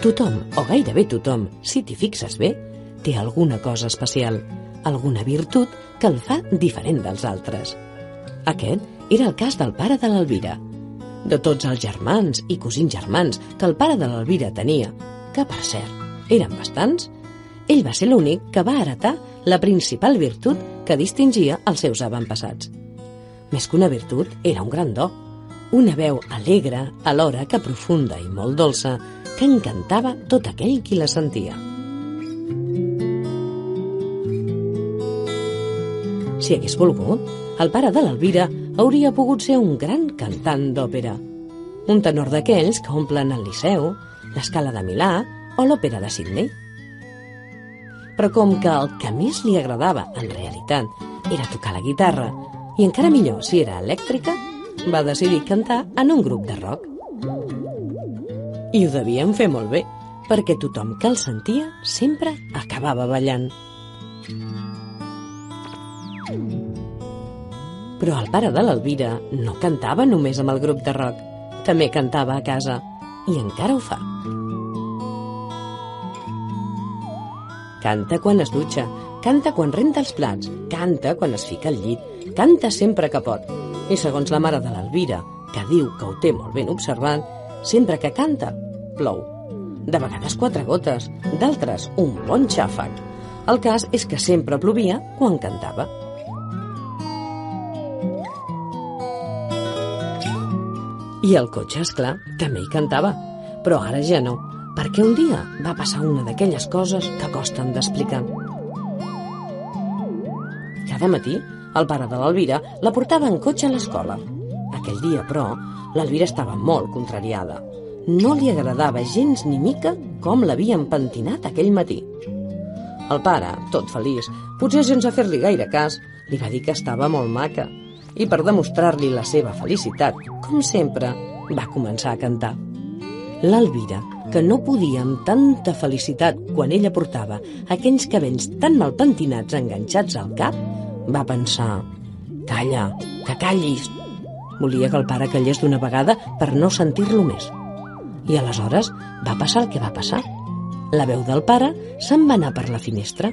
Tothom, o gairebé tothom, si t'hi fixes bé, té alguna cosa especial, alguna virtut que el fa diferent dels altres. Aquest era el cas del pare de l'Elvira. De tots els germans i cosins germans que el pare de l'Elvira tenia, que per cert, eren bastants, ell va ser l'únic que va heretar la principal virtut que distingia els seus avantpassats. Més que una virtut, era un gran do. Una veu alegre, alhora que profunda i molt dolça, que encantava tot aquell qui la sentia. Si hagués volgut, el pare de l'Elvira hauria pogut ser un gran cantant d'òpera. Un tenor d'aquells que omplen el Liceu, l'Escala de Milà o l'Òpera de Sydney. Però com que el que més li agradava, en realitat, era tocar la guitarra, i encara millor si era elèctrica, va decidir cantar en un grup de rock. I ho devien fer molt bé, perquè tothom que el sentia sempre acabava ballant. Però el pare de l'Elvira no cantava només amb el grup de rock, també cantava a casa, i encara ho fa. Canta quan es dutxa, canta quan renta els plats, canta quan es fica al llit, canta sempre que pot. I segons la mare de l'Elvira, que diu que ho té molt ben observat, sempre que canta, plou. De vegades quatre gotes, d'altres un bon xàfec. El cas és que sempre plovia quan cantava. I el cotxe, és clar, també hi cantava, però ara ja no, perquè un dia va passar una d'aquelles coses que costen d'explicar. Cada matí, el pare de l'Elvira la portava en cotxe a l'escola. Aquell dia, però, l'Elvira estava molt contrariada. No li agradava gens ni mica com l'havien pentinat aquell matí. El pare, tot feliç, potser sense fer-li gaire cas, li va dir que estava molt maca i per demostrar-li la seva felicitat, com sempre, va començar a cantar. L'Elvira, que no podia amb tanta felicitat quan ella portava aquells cabells tan mal pentinats enganxats al cap, va pensar «Calla, que callis!» Volia que el pare callés d'una vegada per no sentir-lo més. I aleshores va passar el que va passar. La veu del pare se'n va anar per la finestra.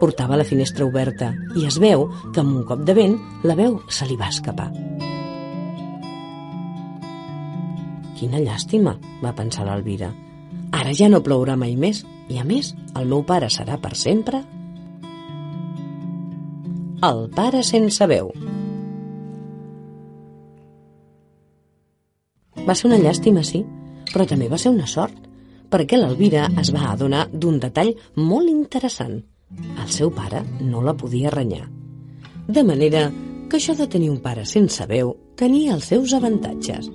Portava la finestra oberta i es veu que amb un cop de vent la veu se li va escapar. Quina llàstima, va pensar l'Elvira. Ara ja no plourà mai més i, a més, el meu pare serà per sempre el pare sense veu. Va ser una llàstima, sí, però també va ser una sort, perquè l'Elvira es va adonar d'un detall molt interessant. El seu pare no la podia renyar. De manera que això de tenir un pare sense veu tenia els seus avantatges.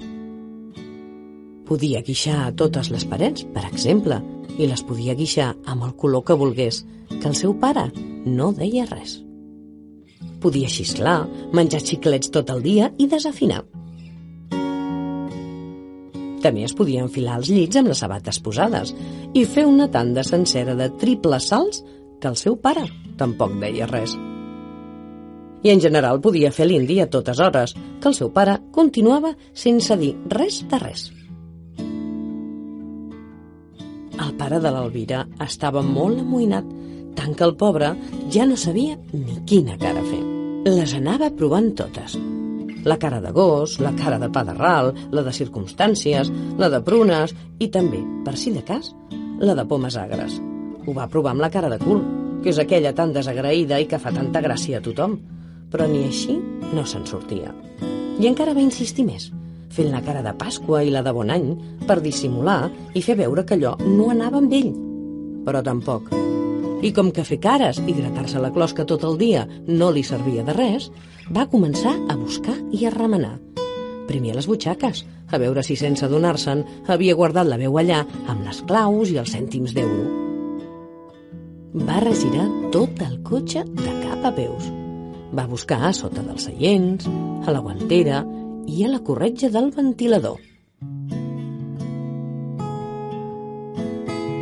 Podia guixar a totes les parets, per exemple, i les podia guixar amb el color que volgués, que el seu pare no deia res. Podia xisclar, menjar xiclets tot el dia i desafinar. També es podia enfilar als llits amb les sabates posades i fer una tanda sencera de triples salts que el seu pare tampoc deia res. I en general podia fer l'indi a totes hores, que el seu pare continuava sense dir res de res. El pare de l'Elvira estava molt amoïnat, tant que el pobre ja no sabia ni quina cara fer. Les anava provant totes, la cara de gos, la cara de pa de ral, la de circumstàncies, la de prunes i també, per si de cas, la de pomes agres. Ho va provar amb la cara de cul, que és aquella tan desagraïda i que fa tanta gràcia a tothom, però ni així no se'n sortia. I encara va insistir més, fent la cara de Pasqua i la de Bon Any per dissimular i fer veure que allò no anava amb ell. Però tampoc. I com que fer cares i gratar-se la closca tot el dia no li servia de res, va començar a buscar i a remenar. Primer a les butxaques, a veure si sense adonar-se'n havia guardat la veu allà amb les claus i els cèntims d'euro. Va regirar tot el cotxe de cap a peus. Va buscar a sota dels seients, a la guantera i a la corretja del ventilador.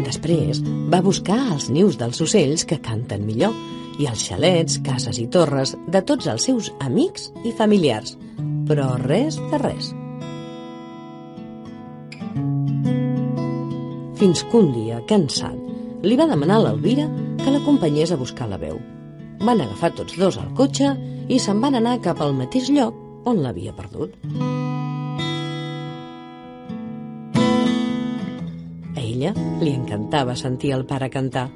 Després va buscar els nius dels ocells que canten millor i els xalets, cases i torres de tots els seus amics i familiars, però res de res. fins que un dia, cansat, li va demanar a l'Elvira que l'acompanyés a buscar la veu. Van agafar tots dos el cotxe i se'n van anar cap al mateix lloc on l'havia perdut. A ella li encantava sentir el pare cantar.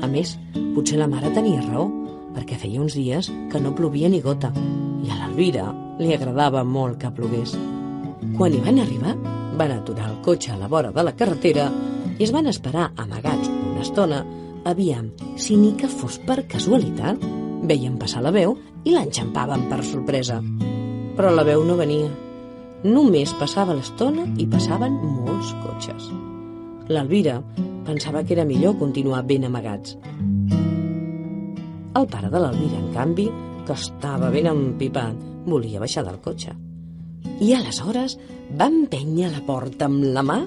A més, potser la mare tenia raó, perquè feia uns dies que no plovia ni gota i a l'Elvira li agradava molt que plogués. Quan hi van arribar, van aturar el cotxe a la vora de la carretera i es van esperar amagats una estona aviam si ni que fos per casualitat veien passar la veu i l'enxampaven per sorpresa. Però la veu no venia. Només passava l'estona i passaven molts cotxes. L'Elvira pensava que era millor continuar ben amagats. El pare de l'Elvira, en canvi, que estava ben empipat, volia baixar del cotxe. I aleshores va empènyer la porta amb la mà,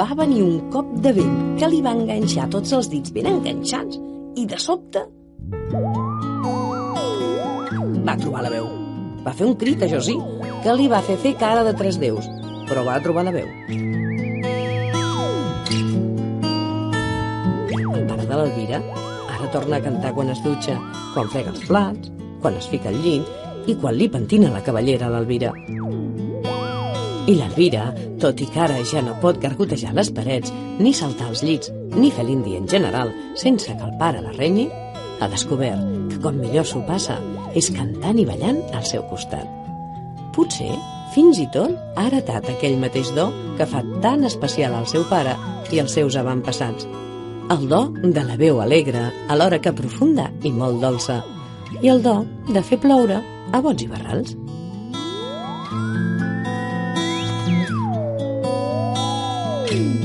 va venir un cop de vent que li va enganxar tots els dits ben enganxats i de sobte va trobar la veu. Va fer un crit, això sí, que li va fer fer cara de tres déus, però va trobar la veu. De l'Elvira ara torna a cantar quan es dutxa, quan frega els plats, quan es fica al llit i quan li pentina la cavallera a l'Elvira. I l'Elvira, tot i que ara ja no pot gargotejar les parets, ni saltar als llits, ni fer l'indi en general, sense que el pare la renyi, ha descobert que com millor s'ho passa és cantant i ballant al seu costat. Potser, fins i tot, ha heretat aquell mateix do que fa tan especial al seu pare i als seus avantpassats. El do de la veu alegre, alhora que profunda i molt dolça, i el do de fer ploure a bots i barrals. Mm.